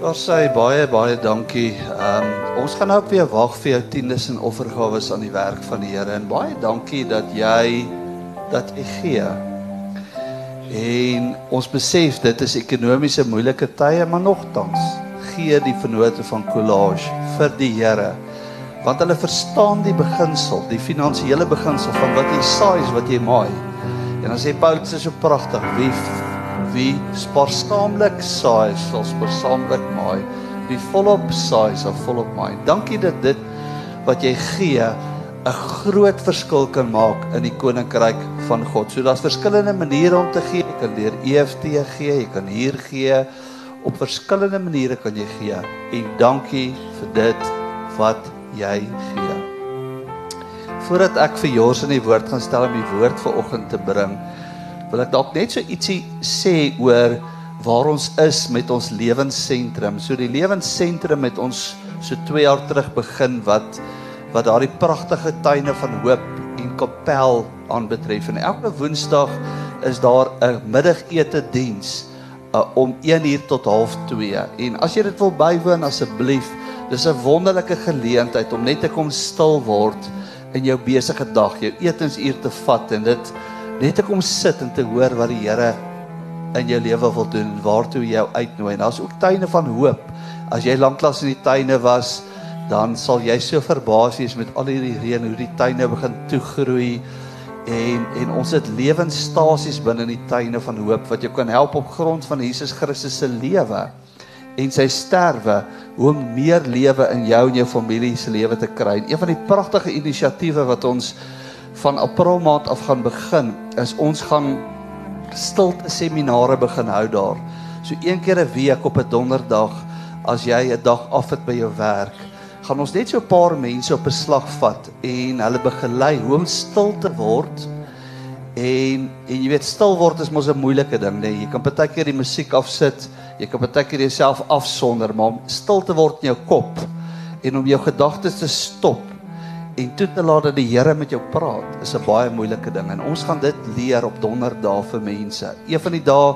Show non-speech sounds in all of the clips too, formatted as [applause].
Daar sê baie baie dankie. Ehm um, ons gaan nou weer wag vir jou tiendes en offergawe aan die werk van die Here en baie dankie dat jy dat jy gee. En ons besef dit is ekonomiese moeilike tye, maar nogtans gee die vennote van Collage vir die Here. Want hulle verstaan die beginsel, die finansiële beginsel van wat jy saai is wat jy maai. En dan sê Paulus is so pragtig, wie wie spaarsaamlik saai sal spaarsaamlik maai. Wie volop saai sal volop maai. Dankie dat dit wat jy gee 'n groot verskil kan maak in die koninkryk van God. So daar's verskillende maniere om te gee. Jy kan deur EFT gee, jy kan hier gee. Op verskillende maniere kan jy gee. En dankie vir dit wat jy gee. Voordat ek vir Jors in die woord gaan stel om die woord vir oggend te bring, wil ek dalk net so ietsie sê oor waar ons is met ons lewensentrum. So die lewensentrum het ons so 2 jaar terug begin wat wat daardie pragtige tuine van hoop en kapel aanbetref. En elke Woensdag is daar 'n middagete diens uh, om 1uur tot 12:30. En as jy dit wil bywoon asseblief, dis 'n wonderlike geleentheid om net te kom stil word in jou besige dag, jou etensuur te vat en dit net te kom sit en te hoor wat die Here in jou lewe wil doen, waartoe jy uitnooi. En daar's ook tuine van hoop. As jy lanklaas in die tuine was, dan sal jy so verbaas wees met al hierdie reën hoe die tuine begin toegroei en en ons het lewensstasies binne in die tuine van hoop wat jou kan help op grond van Jesus Christus se lewe en sy sterwe hoe om meer lewe in jou en jou familie se lewe te kry. En een van die pragtige inisiatiewe wat ons van April maand af gaan begin is ons gaan stilte seminare begin hou daar. So een keer 'n week op 'n donderdag as jy 'n dag af het by jou werk gaan ons net so 'n paar mense op 'n slag vat en hulle begelei hoe om stil te word. En en jy weet stil word is mos 'n moeilike ding, nee. Jy kan baie keer die musiek afsit, jy kan baie keer jouself afsonder, maar om stil te word in jou kop en om jou gedagtes te stop en toe te laat dat die Here met jou praat, is 'n baie moeilike ding. En ons gaan dit leer op donderdae vir mense. Een van die dae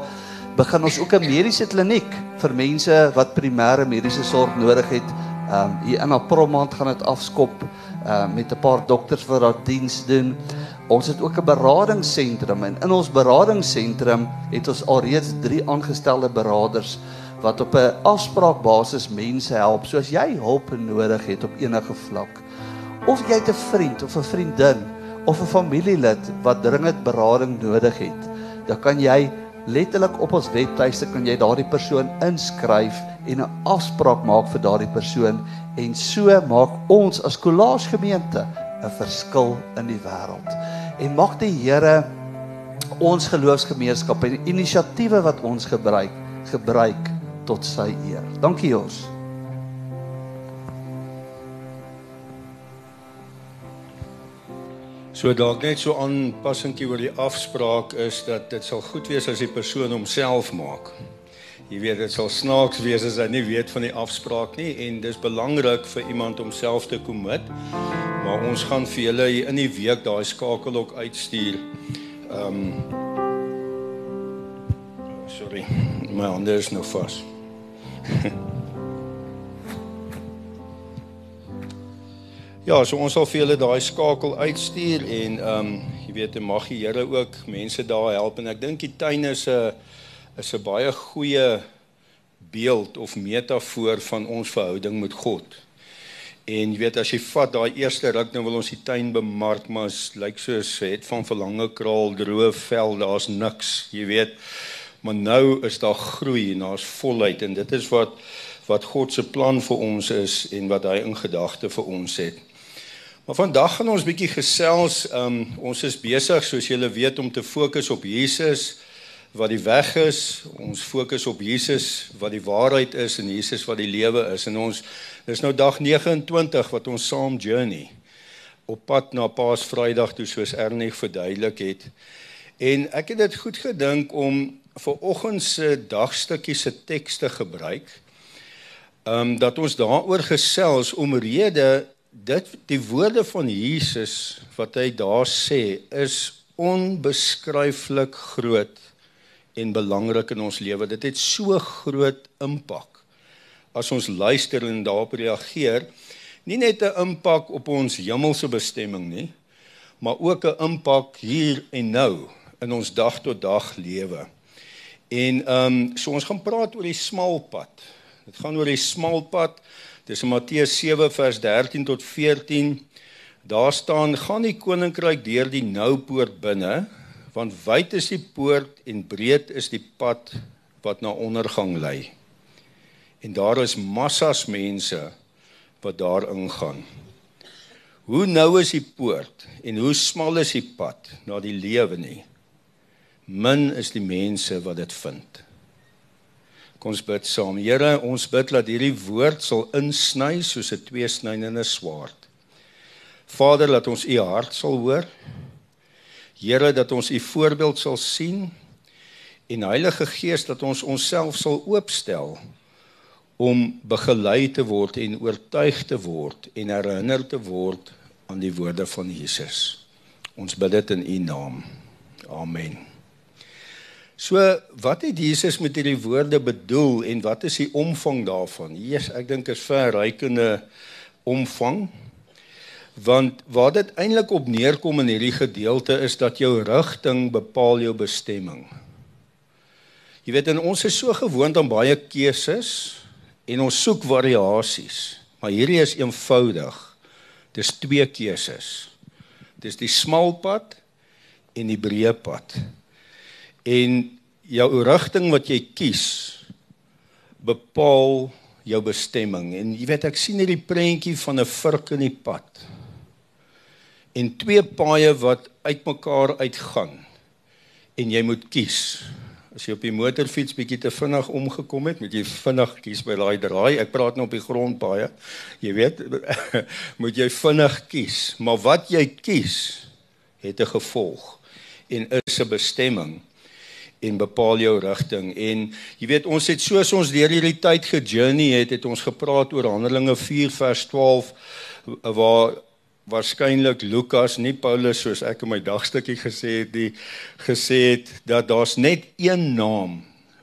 begin ons ook 'n mediese kliniek vir mense wat primêre mediese sorg nodig het Ehm um, hier in April maand gaan dit afskop ehm uh, met 'n paar dokters wat daar diens doen. Ons het ook 'n beradingsentrum en in ons beradingsentrum het ons alreeds 3 aangestelde beraders wat op 'n afspraakbasis mense help. So as jy hulp nodig het op enige vlak of jy 'n vriend of 'n vriendin of 'n familielid wat dringend berading nodig het, dan kan jy letterlik op ons webtuiste kan jy daardie persoon inskryf en 'n afspraak maak vir daardie persoon en so maak ons as Kollaas gemeente 'n verskil in die wêreld. En mag die Here ons geloofsgemeenskap en inisiatiewe wat ons gebruik gebruik tot sy eer. Dankie Jos. So dalk net so aanpassingkie oor die afspraak is dat dit sal goed wees as die persoon homself maak. Jy weet dit sal snaaks wees as hy nie weet van die afspraak nie en dis belangrik vir iemand om self te commit. Maar ons gaan vir julle in die week daai skakel ook uitstuur. Ehm um, Sorry. My hande is nou vas. [laughs] Ja, so ons sal vir julle daai skakel uitstuur en ehm um, jy weet, mag die Here ook mense daar help en ek dink die tuin is 'n is 'n baie goeie beeld of metafoor van ons verhouding met God. En jy weet as jy vat daai eerste ruk nou wil ons die tuin bemark, maar dit lyk soos het van verlange kraal, droë vel, daar's niks, jy weet. Maar nou is daar groei en daar's volheid en dit is wat wat God se plan vir ons is en wat hy in gedagte vir ons het. Maar vandag gaan ons bietjie gesels. Um ons is besig soos julle weet om te fokus op Jesus wat die weg is. Ons fokus op Jesus wat die waarheid is en Jesus wat die lewe is. En ons dis nou dag 29 wat ons saam journey op pad na Paasvrydag toe soos Ernie verduidelik het. En ek het dit goed gedink om vir oggend se dagstukkie se teks te gebruik. Um dat ons daaroor gesels omrede dit die woorde van Jesus wat hy daar sê is onbeskryflik groot en belangrik in ons lewe. Dit het so groot impak as ons luister en daarop reageer, nie net 'n impak op ons hemelse bestemming nie, maar ook 'n impak hier en nou in ons dag tot dag lewe. En ehm um, so ons gaan praat oor die smal pad. Dit gaan oor die smal pad. Dis in Matteus 7 vers 13 tot 14. Daar staan: "Gaan die koninkryk deur die nou poort binne, want wyd is die poort en breed is die pad wat na ondergang lei." En daar is massas mense wat daar ingaan. Hoe nou is die poort en hoe smal is die pad na die lewe nie. Min is die mense wat dit vind. Kom ons bid saam. Here, ons bid dat hierdie woord sal insny soos 'n tweesnydende swaard. Vader, laat ons u hart sal hoor. Here, dat ons u voorbeeld sal sien en Heilige Gees dat ons onsself sal oopstel om begelei te word en oortuig te word en herinner te word aan die woorde van Jesus. Ons bid dit in U naam. Amen. So, wat het Jesus met hierdie woorde bedoel en wat is die omvang daarvan? Jesus, ek dink is verrykende omvang. Want waar dit eintlik op neerkom in hierdie gedeelte is dat jou rigting bepaal jou bestemming. Jy weet, ons is so gewoond aan baie keuses en ons soek variasies. Maar hierdie is eenvoudig. Dis twee keuses. Dis die smal pad en die breë pad. En jou rigting wat jy kies bepaal jou bestemming. En jy weet ek sien hierdie prentjie van 'n vurk in die pad. En twee paaie wat uitmekaar uitgaan. En jy moet kies. As jy op die motorfiets bietjie te vinnig omgekom het, moet jy vinnig kies by daai draai. Ek praat nou op die grond baie. Jy weet, [laughs] moet jy vinnig kies. Maar wat jy kies, het 'n gevolg en is 'n bestemming en bepaal jou rigting. En jy weet, ons het soos ons deur hierdie tyd gejourney het, het ons gepraat oor Handelinge 4 vers 12 waar waarskynlik Lukas nie Paulus soos ek in my dagstukkie gesê het die gesê het dat daar's net een naam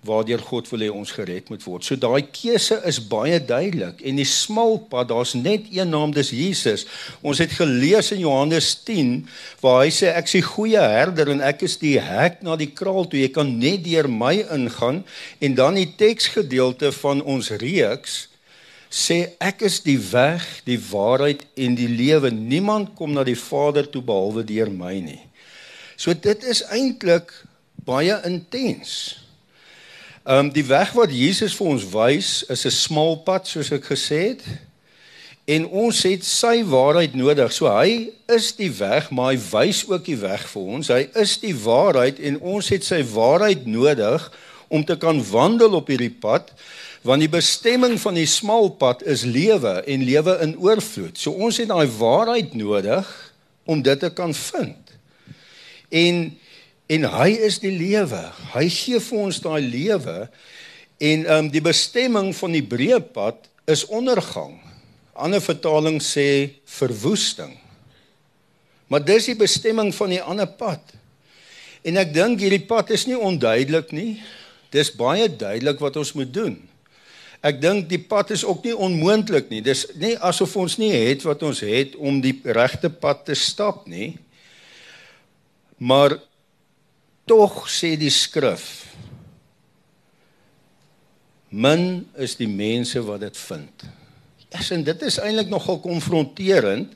waardeur God wil hê ons gered moet word. So daai keuse is baie duidelik en die smal pad, daar's net een naam, dis Jesus. Ons het gelees in Johannes 10 waar hy sê ek is die goeie herder en ek is die hek na die kraal toe. Jy kan net deur my ingaan en dan die teksgedeelte van ons reeks sê ek is die weg, die waarheid en die lewe. Niemand kom na die Vader toe behalwe deur my nie. So dit is eintlik baie intens. Ehm um, die weg wat Jesus vir ons wys is 'n smal pad soos ek gesê het. En ons het sy waarheid nodig. So hy is die weg, maar hy wys ook die weg vir ons. Hy is die waarheid en ons het sy waarheid nodig om te kan wandel op hierdie pad want die bestemming van die smal pad is lewe en lewe in oorvloed. So ons het daai waarheid nodig om dit te kan vind. En en hy is die lewe. Hy gee vir ons daai lewe en ehm um, die bestemming van die breë pad is ondergang. Ander vertaling sê verwoesting. Maar dis die bestemming van die ander pad. En ek dink hierdie pad is nie onduidelik nie. Dis baie duidelik wat ons moet doen. Ek dink die pad is ook nie onmoontlik nie. Dis nie asof ons nie het wat ons het om die regte pad te stap nie. Maar tog sê die skrif min is die mense wat dit vind. Ja, en dit is eintlik nogal konfronterend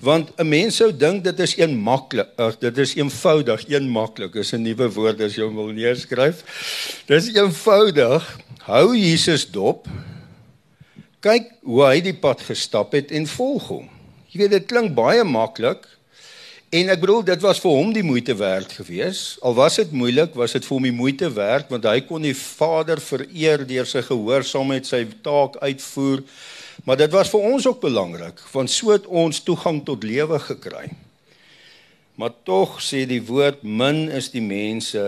want 'n mens sou dink dit is een maklik ag dit is eenvoudig een maklik is 'n nuwe woord as jy hom wil neerskryf dis eenvoudig hou Jesus dop kyk hoe hy die pad gestap het en volg hom jy weet dit klink baie maklik en ek bedoel dit was vir hom die moeite werd gewees al was dit moeilik was dit vir hom die moeite werd want hy kon die Vader vereer deur sy gehoorsaamheid sy taak uitvoer Maar dit was vir ons ook belangrik want so het ons toegang tot lewe gekry. Maar tog sê die woord min is die mense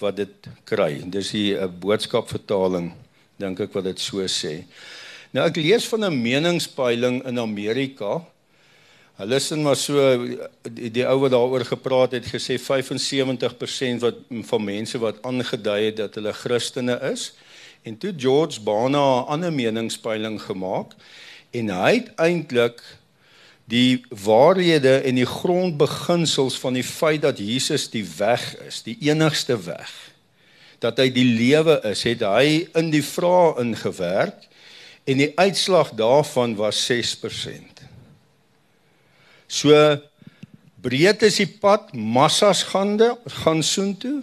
wat dit kry. Dis hier 'n boodskap vertaling dink ek wat dit so sê. Nou ek lees van 'n meningspeiling in Amerika. Hulle sin maar so die, die ou wat daaroor gepraat het gesê 75% wat van mense wat aangedui het dat hulle Christene is En toe George Bana 'n ander meningspeiling gemaak en hy het eintlik die waarhede en die grondbeginsels van die feit dat Jesus die weg is, die enigste weg, dat hy die lewe is, het hy in die vrae ingewerk en die uitslag daarvan was 6%. So breed is die pad, massas gaan de, gaan soontoe.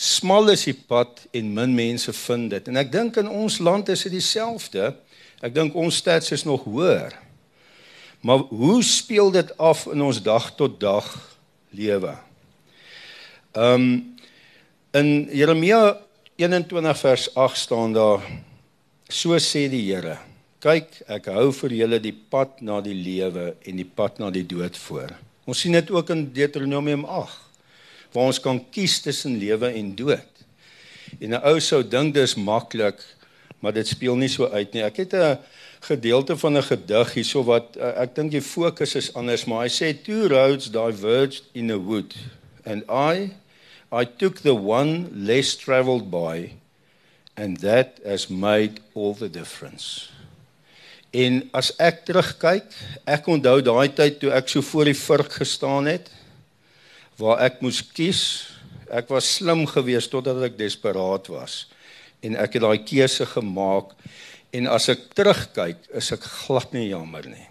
Smal is die pad en min mense vind dit. En ek dink in ons land is dit dieselfde. Ek dink ons stats is nog hoër. Maar hoe speel dit af in ons dag tot dag lewe? Ehm um, in Jeremia 21 vers 8 staan daar So sê die Here: Kyk, ek hou vir julle die pad na die lewe en die pad na die dood voor. Ons sien dit ook in Deuteronomium 8 waar ons kan kies tussen lewe en dood. En 'n ou sou dink dis maklik, maar dit speel nie so uit nie. Ek het 'n gedeelte van 'n gedig hierso wat eh, ek dink die fokus is anders, maar hy sê two roads diverged in a wood and I I took the one less traveled by and that has made all the difference. En as ek terugkyk, ek onthou daai tyd toe ek so voor die vurk gestaan het waar ek moes kies. Ek was slim geweest totdat ek desperaat was en ek het daai keuse gemaak en as ek terugkyk, is ek glad nie jammer nie.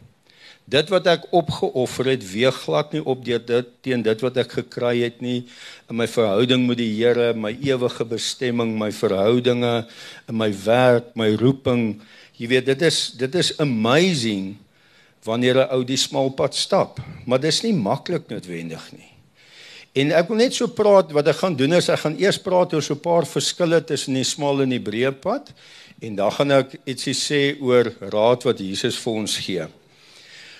Dit wat ek opgeoffer het, weeg glad nie op dit teen dit wat ek gekry het nie in my verhouding met die Here, my ewige bestemming, my verhoudinge, in my werk, my roeping. Jy weet, dit is dit is amazing wanneer 'n ou die smal pad stap, maar dit is nie maklik noodwendig nie. En ek wil net so praat wat ek gaan doen is ek gaan eers praat oor so 'n paar verskille tussen die smal en die breë pad en dan gaan ek ietsie sê oor raad wat Jesus vir ons gee.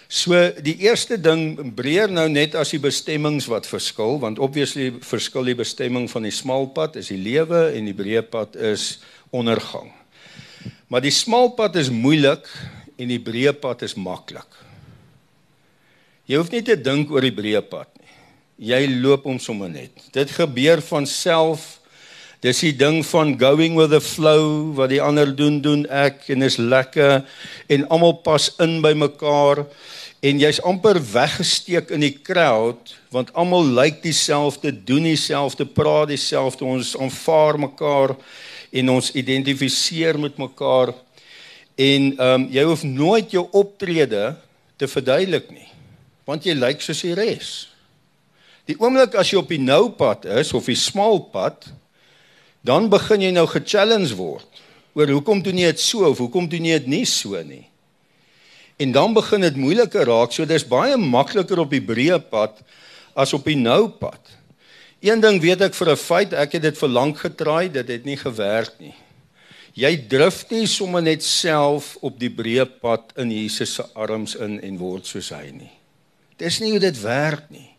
So die eerste ding breër nou net as die bestemmings wat verskil want obviously verskil die bestemming van die smal pad is die lewe en die breë pad is ondergang. Maar die smal pad is moeilik en die breë pad is maklik. Jy hoef nie te dink oor die breë pad nie. Jy loop hom sommer net. Dit gebeur van self. Dis die ding van going with the flow wat die ander doen doen ek en is lekker en almal pas in by mekaar en jy's amper weggesteek in die crowd want almal lyk dieselfde, doen dieselfde, praat dieselfde, ons aanvaar mekaar en ons identifiseer met mekaar en ehm um, jy hoef nooit jou optrede te verduidelik nie want jy lyk soos die res. Die oomblik as jy op die nou pad is of die smal pad dan begin jy nou ge-challenge word oor hoekom doen jy dit so of hoekom doen jy dit nie so nie. En dan begin dit moeiliker raak. So dis baie makliker op die breë pad as op die nou pad. Een ding weet ek vir 'n feit, ek het dit vir lank getraai, dit het nie gewerk nie. Jy drif nie sommer net self op die breë pad in Jesus se arms in en word soos hy nie. Dis nie hoe dit werk nie.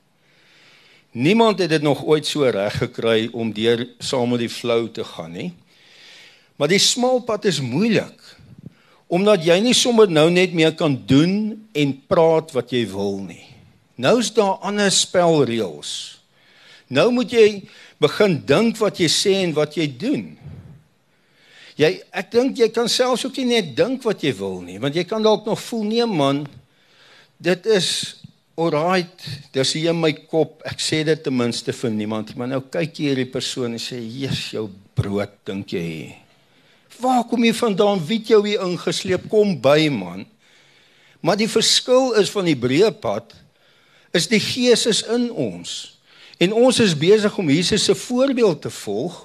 Niemand het dit nog ooit so reg gekry om deur saam met die flow te gaan nie. Maar die smal pad is moeilik omdat jy nie sommer nou net meer kan doen en praat wat jy wil nie. Nou is daar ander spelreëls. Nou moet jy begin dink wat jy sê en wat jy doen. Jy ek dink jy kan selfs ook nie net dink wat jy wil nie, want jy kan dalk nog voel nee man, dit is alright, dis hier in my kop. Ek sê dit ten minste vir niemand, maar nou kyk jy hierdie persoon en sê, "Jesus, jou brood dink jy?" Waar kom jy vandaan? Wie het jou hier ingesleep? Kom by man. Maar die verskil is van die breë pad is die Gees is in ons. En ons is besig om Jesus se voorbeeld te volg.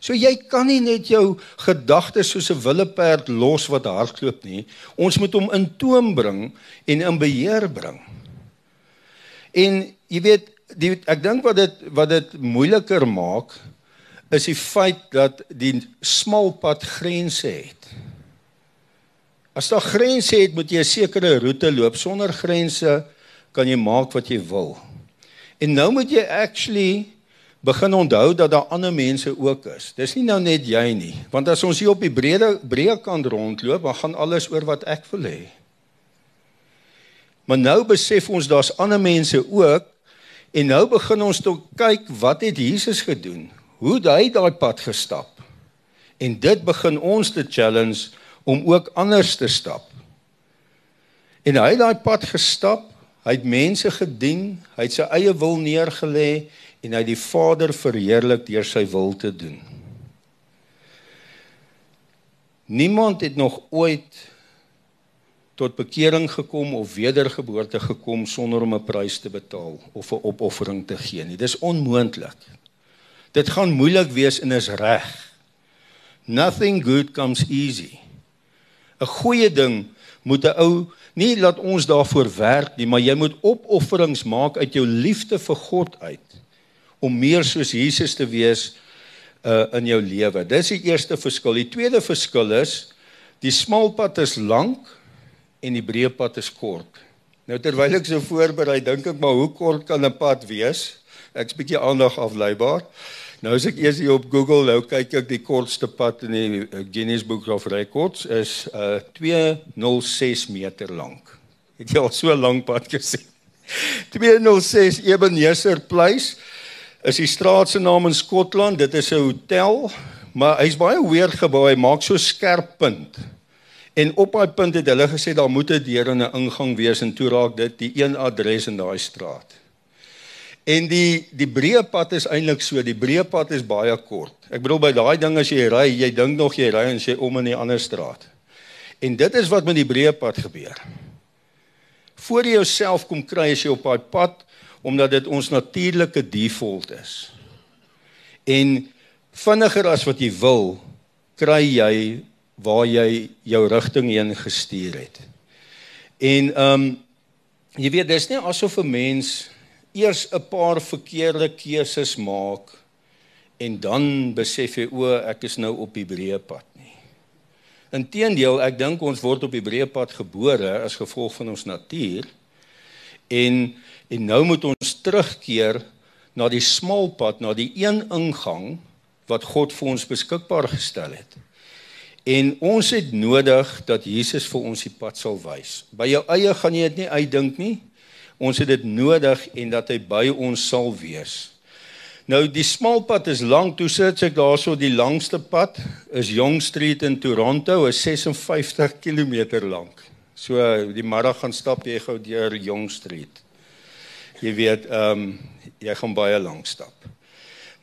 So jy kan nie net jou gedagtes soos 'n willeperd los wat hardloop nie. Ons moet hom in toom bring en in beheer bring. En jy weet, die, ek dink wat dit wat dit moeiliker maak is die feit dat die smal pad grense het. As daar grense het, moet jy 'n sekere roete loop. Sonder grense kan jy maak wat jy wil. En nou moet jy actually begin onthou dat daar ander mense ook is. Dis nie nou net jy nie, want as ons hier op die breë breë kant rondloop, dan gaan alles oor wat ek wil hê. Maar nou besef ons daar's ander mense ook en nou begin ons toe kyk wat het Jesus gedoen? hoe hy daai pad gestap. En dit begin ons te challenge om ook anders te stap. En hy het daai pad gestap. Hy het mense gedien, hy het sy eie wil neergelê en hy het die Vader verheerlik deur sy wil te doen. Niemand het nog ooit tot bekering gekom of wedergeboorte gekom sonder om 'n prys te betaal of 'n opoffering te gee nie. Dis onmoontlik. Dit gaan moeilik wees en is reg. Nothing good comes easy. 'n Goeie ding moet 'n ou nie laat ons daarvoor werk nie, maar jy moet opofferings maak uit jou liefde vir God uit om meer soos Jesus te wees uh in jou lewe. Dis die eerste verskil. Die tweede verskil is die smal pad is lank en die breë pad is kort. Nou terwyl ek so voorberei, dink ek maar hoe kort kan 'n pad wees? Ek's bietjie aandag afleibaar. Nou as ek eers hier op Google nou kyk ek die kortste pad in die uh, Guinness Book of Records is uh 206 meter lank. Het jy al so lank pad gesien? [laughs] 206 Ebenezer Place is die straat se naam in Skotland. Dit is 'n hotel, maar hy's baie weird gebou. Hy maak so skerp punt. En op daai punt het hulle gesê daar moet 'n deur en 'n ingang wees en toe raak dit die een adres in daai straat. En die die breë pad is eintlik so, die breë pad is baie kort. Ek bedoel by daai ding as jy ry, jy dink nog jy ry en jy om in 'n ander straat. En dit is wat met die breë pad gebeur. Voor jy jouself kom kry as jy op daai pad omdat dit ons natuurlike default is. En vinniger as wat jy wil, kry jy waar jy jou rigting heen gestuur het. En ehm um, jy weet dis nie asof 'n mens eers 'n paar verkeerde keuses maak en dan besef jy o, ek is nou op die breë pad nie. Inteendeel, ek dink ons word op die breë pad gebore as gevolg van ons natuur. En en nou moet ons terugkeer na die smal pad, na die een ingang wat God vir ons beskikbaar gestel het. En ons het nodig dat Jesus vir ons die pad sal wys. By jou eie gaan jy dit nie uitdink nie. Ons het dit nodig en dat hy by ons sal wees. Nou die smal pad is lank, toe sit ek daarso die langste pad is Yonge Street in Toronto, is 56 km lank. So die middag gaan stap jy gou deur Yonge Street. Jy weet, ehm um, jy gaan baie lank stap.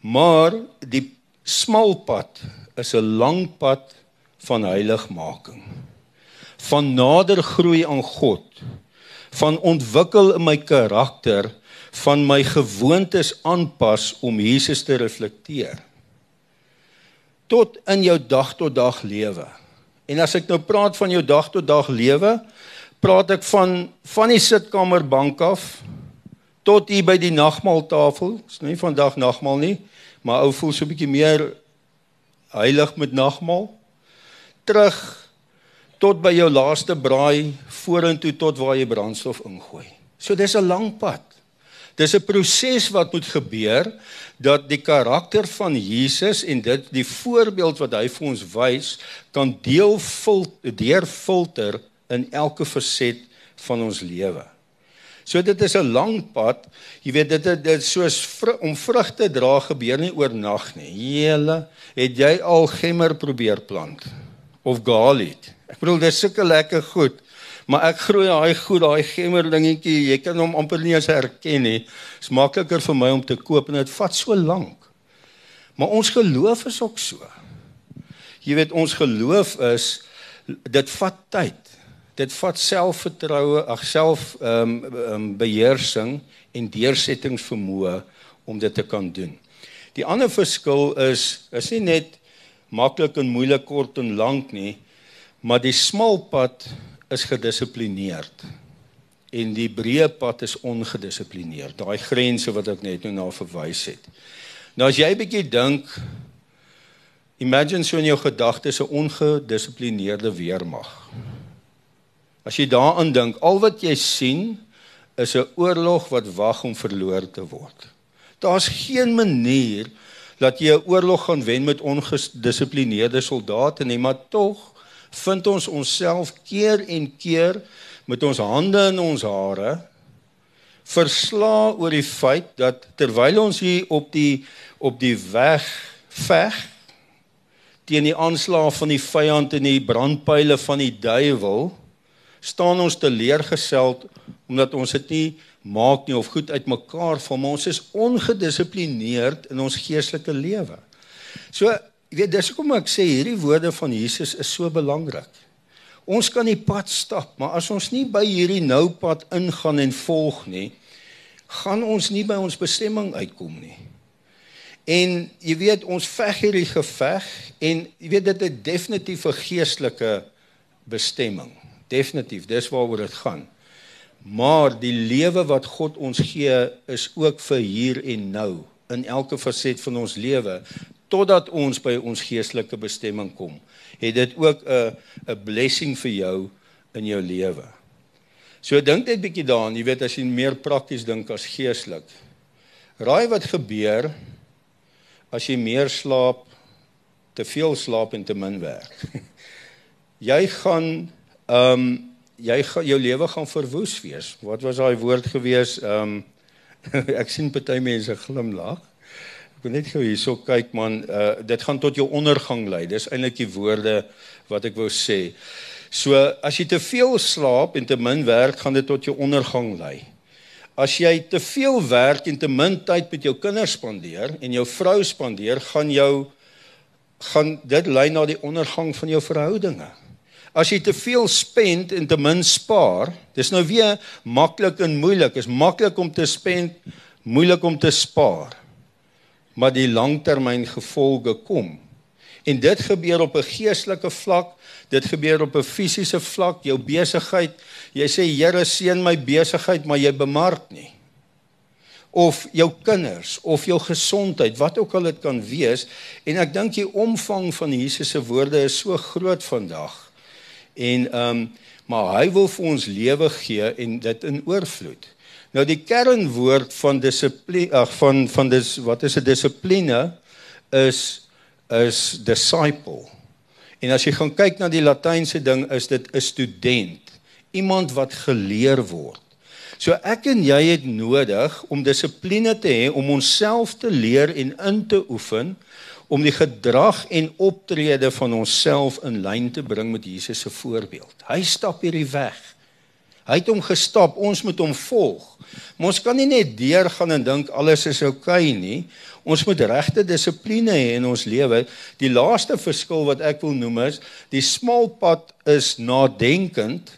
Maar die smal pad is 'n lang pad van heiligmaking van nader groei aan God van ontwikkel in my karakter van my gewoontes aanpas om Jesus te reflekteer. Tot in jou dag tot dag lewe. En as ek nou praat van jou dag tot dag lewe praat ek van van die sitkamerbank af tot hier by die nagmaaltafel. Is nie vandag nagmaal nie maar ou voel so 'n bietjie meer heilig met nagmaal. Terug tot by jou laaste braai vorentoe tot waar jy brandstof ingooi. So dis 'n lang pad. Dis 'n proses wat moet gebeur dat die karakter van Jesus en dit die voorbeeld wat hy vir ons wys kan deel deur filter in elke faset van ons lewe. So dit is 'n lang pad. Jy weet dit dit, dit soos vr, om vrugte dra gebeur nie oornag nie. Hele, het jy al gemmer probeer plant? Of garlic. Ek bedoel dis sulke lekker goed. Maar ek groei daai goed, daai gemmer dingetjie, jy kan hom amper nie eens herken nie. Dit's makliker vir my om te koop en dit vat so lank. Maar ons geloof is ook so. Jy weet ons geloof is dit vat tyd. Dit vat selfvertroue, ag self ehm um, beheersing en deursettingsvermoë om dit te kan doen. Die ander verskil is is nie net maklik en moeilik kort en lank nie, maar die smal pad is gedissiplineerd en die breë pad is ongedissiplineerd. Daai grense wat ek net nou na verwys het. Nou as jy bietjie dink imagine so in jou gedagtes 'n ongedissiplineerde weermag. As jy daaraan dink, al wat jy sien is 'n oorlog wat wag om verloor te word. Daar's geen manier dat jy 'n oorlog gaan wen met ongedissiplineerde soldate nie, maar tog vind ons onsself keer en keer met ons hande in ons hare versla oor die feit dat terwyl ons hier op die op die weg veg teen die aanslae van die vyand en die brandpyle van die duiwel, staan ons teleurgesteld omdat ons dit nie maak nie of goed uitmekaar van ons is ongedissiplineerd in ons geestelike lewe. So, jy weet, dis hoekom ek sê hierdie woorde van Jesus is so belangrik. Ons kan die pad stap, maar as ons nie by hierdie nou pad ingaan en volg nie, gaan ons nie by ons bestemming uitkom nie. En jy weet ons veg hierdie geveg en jy weet dit het definitief 'n geestelike bestemming. Definitief, dis waaroor dit gaan. Maar die lewe wat God ons gee is ook vir hier en nou in elke faset van ons lewe totdat ons by ons geestelike bestemming kom. Het dit ook 'n 'n blessing vir jou in jou lewe. So dink net bietjie daaraan, jy weet as jy meer prakties dink as geestelik. Raai wat gebeur as jy meer slaap, te veel slaap en te min werk. [laughs] jy gaan ehm um, jy gaan jou lewe gaan verwoes wees. Wat was daai woord gewees? Ehm um, [laughs] ek sien party mense glimlag. Ek wil net gou hierso kyk man, uh, dit gaan tot jou ondergang lei. Dis eintlik die woorde wat ek wou sê. So as jy te veel slaap en te min werk, gaan dit tot jou ondergang lei. As jy te veel werk en te min tyd met jou kinders spandeer en jou vrou spandeer, gaan jou gaan dit lei na die ondergang van jou verhoudinge. As jy te veel spend en te min spaar, dis nou weer maklik en moeilik. Dit is maklik om te spend, moeilik om te spaar maar die langtermyn gevolge kom. En dit gebeur op 'n geestelike vlak, dit gebeur op 'n fisiese vlak, jou besigheid. Jy sê Here seën my besigheid, maar jy bemark nie. Of jou kinders of jou gesondheid, wat ook al dit kan wees, en ek dink die omvang van Jesus se woorde is so groot vandag. En ehm um, maar hy wil vir ons lewe gee en dit in oorvloed. Nou die kernwoord van dissipline ag van van dis wat is 'n dissipline is is disciple. En as jy gaan kyk na die latynse ding is dit 'n student, iemand wat geleer word. So ek en jy het nodig om dissipline te hê om onsself te leer en in te oefen om die gedrag en optrede van onsself in lyn te bring met Jesus se voorbeeld. Hy stap hierdie weg. Hy het hom gestap, ons moet hom volg. Maar ons kan nie net deurgaan en dink alles is oukei okay nie. Ons moet regte dissipline hê in ons lewe. Die laaste verskil wat ek wil noem is, die smal pad is nadenkend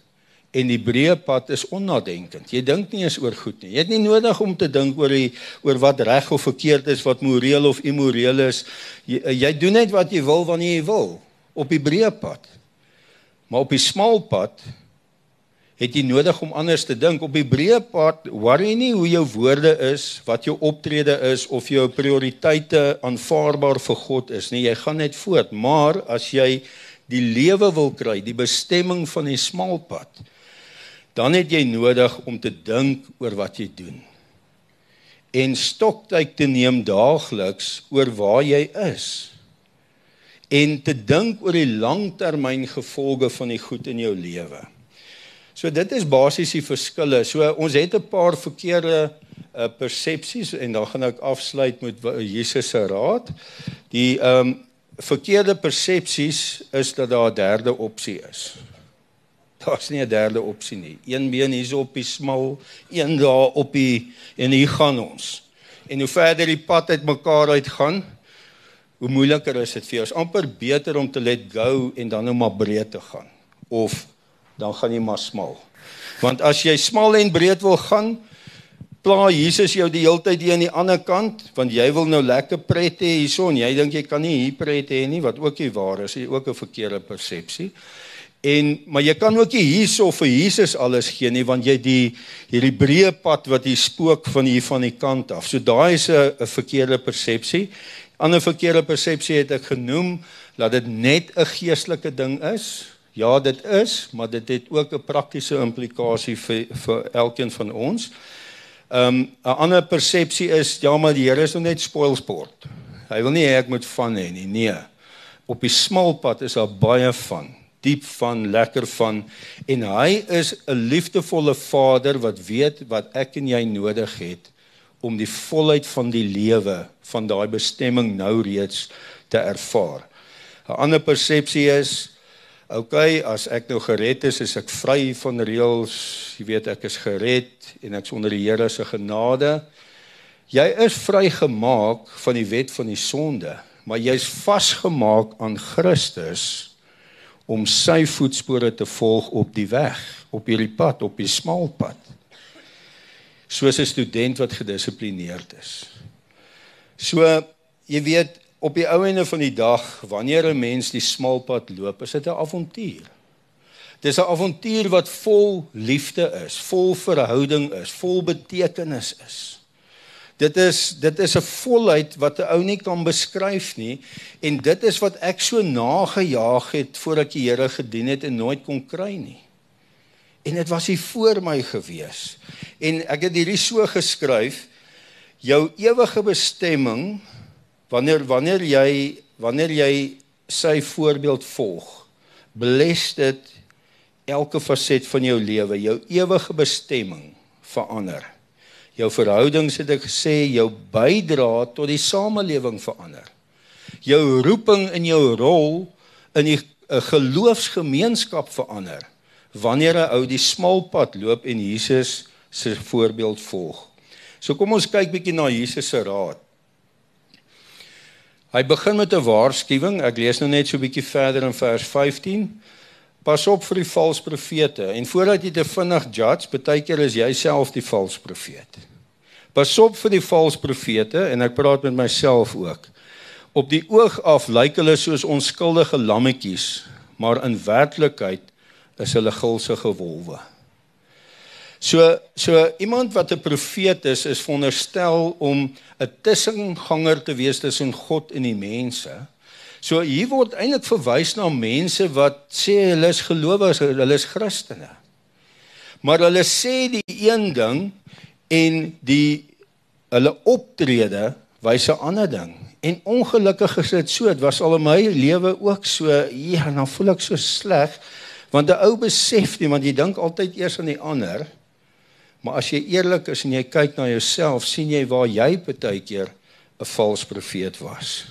en die breë pad is onnadenkend. Jy dink nie eens oor goed nie. Jy het nie nodig om te dink oor die oor wat reg of verkeerd is, wat moreel of immoreel is. Jy, jy doen net wat jy wil wanneer jy wil op die breë pad. Maar op die smal pad het jy nodig om anders te dink op die breë pad worry nie hoe jou woorde is wat jou optrede is of jou prioriteite aanvaarbaar vir God is nie jy gaan net voort maar as jy die lewe wil kry die bestemming van die smal pad dan het jy nodig om te dink oor wat jy doen en stoktyd te neem daagliks oor waar jy is en te dink oor die langtermyn gevolge van die goed in jou lewe So dit is basies die verskille. So ons het 'n paar verkeerde uh, persepsies en dan gaan ek afsluit met Jesus se raad. Die ehm um, verkeerde persepsies is dat daar 'n derde opsie is. Daar's nie 'n derde opsie nie. Een been hier op die smal, een daar op die en hier gaan ons. En hoe verder die pad uitmekaar uitgaan, hoe moeiliker is dit vir jou. Is amper beter om te let go en dan net maar breed te gaan of dan gaan jy maar smal. Want as jy smal en breed wil gaan, pla Jesus jou die hele tyd hier aan die ander kant, want jy wil nou lekker pret hê hierson, jy dink jy kan nie hier pret hê nie, wat ook nie waar is, jy ook 'n verkeerde persepsie. En maar jy kan ook nie hierso vir Jesus alles gee nie want jy die hierdie breë pad wat hier spook van hier van die kant af. So daai is 'n verkeerde persepsie. Ander verkeerde persepsie het ek genoem dat dit net 'n geestelike ding is. Ja, dit is, maar dit het ook 'n praktiese implikasie vir vir elkeen van ons. Ehm um, 'n ander persepsie is ja, maar die Here is nog net spoilsport. Hy wil nie hê ek moet van hê nie. Nee. Op die smal pad is daar baie van, diep van, lekker van en hy is 'n liefdevolle Vader wat weet wat ek en jy nodig het om die volheid van die lewe van daai bestemming nou reeds te ervaar. 'n ander persepsie is okay, as ek nou gered is, is ek vry van reëls. Jy weet ek is gered en ek's onder die Here se genade. Jy is vrygemaak van die wet van die sonde, maar jy's vasgemaak aan Christus om sy voetspore te volg op die weg, op hierdie pad, op die smal pad. Soos 'n student wat gedissiplineerd is. So jy weet op die ou ende van die dag wanneer 'n mens die smal pad loop, is dit 'n avontuur. Dis 'n avontuur wat vol liefde is, vol verhouding is, vol betekenis is. Dit is dit is 'n volheid wat 'n ou nie kan beskryf nie en dit is wat ek so nagejaag het voordat ek die Here gedien het en nooit kon kry nie. En dit was hier voor my gewees. En ek het hierdie so geskryf: jou ewige bestemming wanneer wanneer jy wanneer jy sy voorbeeld volg bless dit elke faset van jou lewe jou ewige bestemming verander jou verhoudings het ek gesê jou bydra tot die samelewing verander jou roeping in jou rol in 'n geloofsgemeenskap verander wanneer 'n ou die smal pad loop en Jesus se voorbeeld volg So kom ons kyk bietjie na Jesus se raad. Hy begin met 'n waarskuwing. Ek lees nou net so 'n bietjie verder in vers 15. Pas op vir die valse profete en voordat jy te vinnig judge, baie keer is jy self die valse profeet. Pas op vir die valse profete en ek praat met myself ook. Op die oog af lyk hulle soos onskuldige lammetjies, maar in werklikheid is hulle gulsige wolwe. So so iemand wat 'n profeet is, is veronderstel om 'n tussenganger te wees tussen God en die mense. So hier word eintlik verwys na mense wat sê hulle is gelowiges, hulle is Christene. Maar hulle sê die een ding en die hulle optrede wys 'n ander ding. En ongelukkig is dit so, dit was al in my lewe ook so. Ja, dan voel ek so sleg want 'n ou besef nie want jy dink altyd eers aan die ander. Maar as jy eerlik is en jy kyk na jouself, sien jy waar jy baie keer 'n valse profeet was.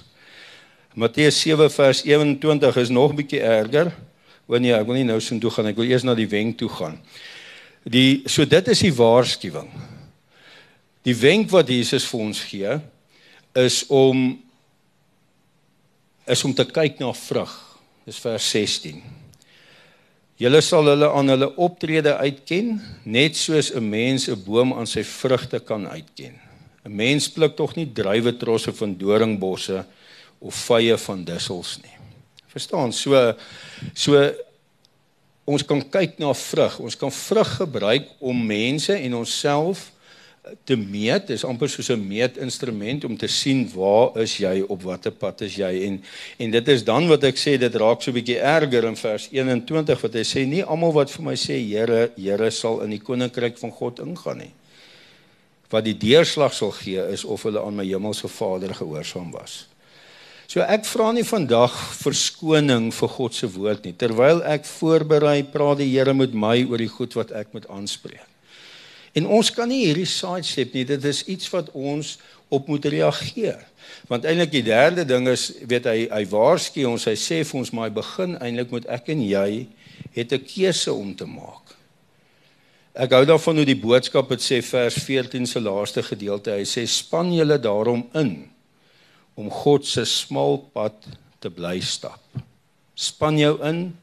Matteus 7 vers 21 is nog bietjie erger. Wanneer ek wil nie nou sin toe gaan, ek wil eers na die wenk toe gaan. Die so dit is die waarskuwing. Die wenk wat Jesus vir ons gee is om is om te kyk na vrug. Dis vers 16. Julle sal hulle aan hulle optrede uitken, net soos 'n mens 'n boom aan sy vrugte kan uitken. 'n Mens pluk tog nie druiwe trosse van doringbosse of vye van dussels nie. Verstaan? So so ons kan kyk na vrug. Ons kan vrug gebruik om mense en onsself te meet. Dit is amper soos 'n meetinstrument om te sien waar is jy op watter pad is jy en en dit is dan wat ek sê dit raak so 'n bietjie erger in vers 21 wat hy sê nie almal wat vir my sê Here Here sal in die koninkryk van God ingaan nie. Wat die deurslag sal gee is of hulle aan my hemelse Vader gehoorsaam was. So ek vra nie vandag verskoning vir God se woord nie. Terwyl ek voorberei, praat die Here met my oor die goed wat ek moet aanspreek. En ons kan nie hierdie sidestep nie. Dit is iets wat ons op moet reageer. Want eintlik die derde ding is, weet hy, hy waarsku ons, hy sê vir ons maar begin eintlik moet ek en jy het 'n keuse om te maak. Ek hou daarvan hoe die boodskap dit sê vers 14 se laaste gedeelte. Hy sê span julle daarom in om God se smal pad te bly stap. Span jou in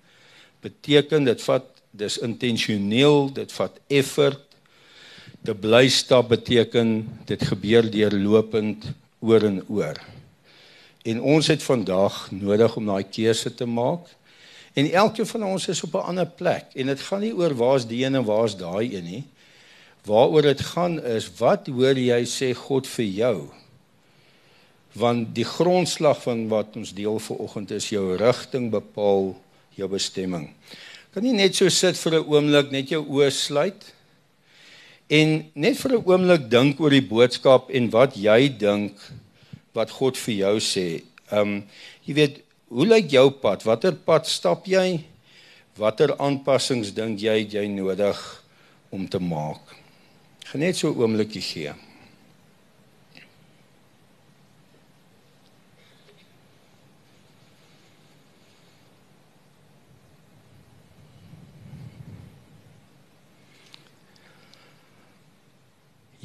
beteken dit vat dis intentioneel, dit vat effort, te bly stap beteken dit gebeur deurlopend oor en oor. En ons het vandag nodig om daai keuse te maak. En elkeen van ons is op 'n ander plek en dit gaan nie oor waar's die een en waar's daai een nie. Waaroor dit gaan is wat hoor jy sê God vir jou? Want die grondslag van wat ons deel vanoggend is jou rigting bepaal jou bestemming. Kan nie net so sit vir 'n oomblik net jou oë sluit En net vir 'n oomblik dink oor die boodskap en wat jy dink wat God vir jou sê. Um jy weet, hoe lyk jou pad? Watter pad stap jy? Watter aanpassings dink jy jy nodig om te maak? Genet so 'n oomblikie gee.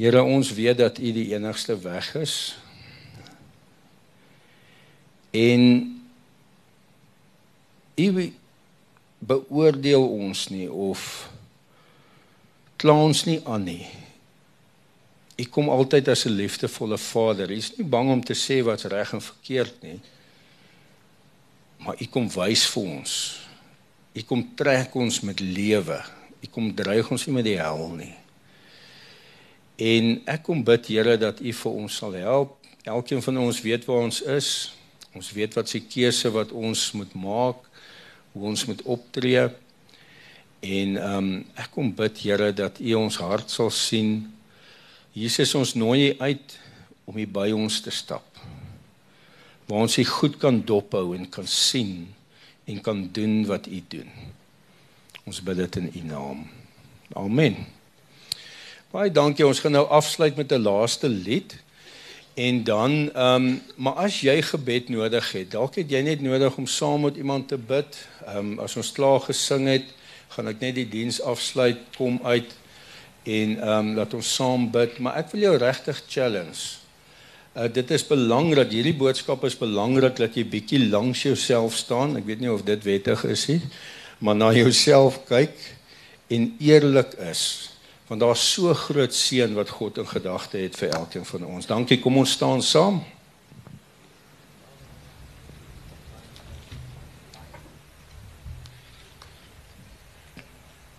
Here, ons weet dat U die enigste weg is. En U beoordeel ons nie of kla ons nie aan nie. U kom altyd as 'n liefdevolle Vader. U is nie bang om te sê wat's reg en verkeerd nie. Maar u kom wys vir ons. U kom trek ons met lewe. U kom dreig ons nie met die hel nie. En ek kom bid Here dat u vir ons sal help. Elkeen van ons weet waar ons is. Ons weet wat se keuse wat ons moet maak hoe ons moet optree. En ehm um, ek kom bid Here dat U ons hart sal sien. Jesus ons nooi uit om hier by ons te stap. Waar ons U goed kan dophou en kan sien en kan doen wat U doen. Ons bid dit in U naam. Amen. Baie dankie. Ons gaan nou afsluit met 'n laaste lied. En dan ehm um, maar as jy gebed nodig het, dalk het jy net nodig om saam met iemand te bid. Ehm um, as ons klaar gesing het, gaan ek net die diens afsluit, kom uit en ehm um, laat ons saam bid, maar ek wil jou regtig challenge. Uh, dit is belangrik, hierdie boodskap is belangrik dat jy bietjie langs jouself staan. Ek weet nie of dit wettig is nie, maar na jouself kyk en eerlik is want daar's so groot seën wat God in gedagte het vir elkeen van ons. Dankie, kom ons staan saam.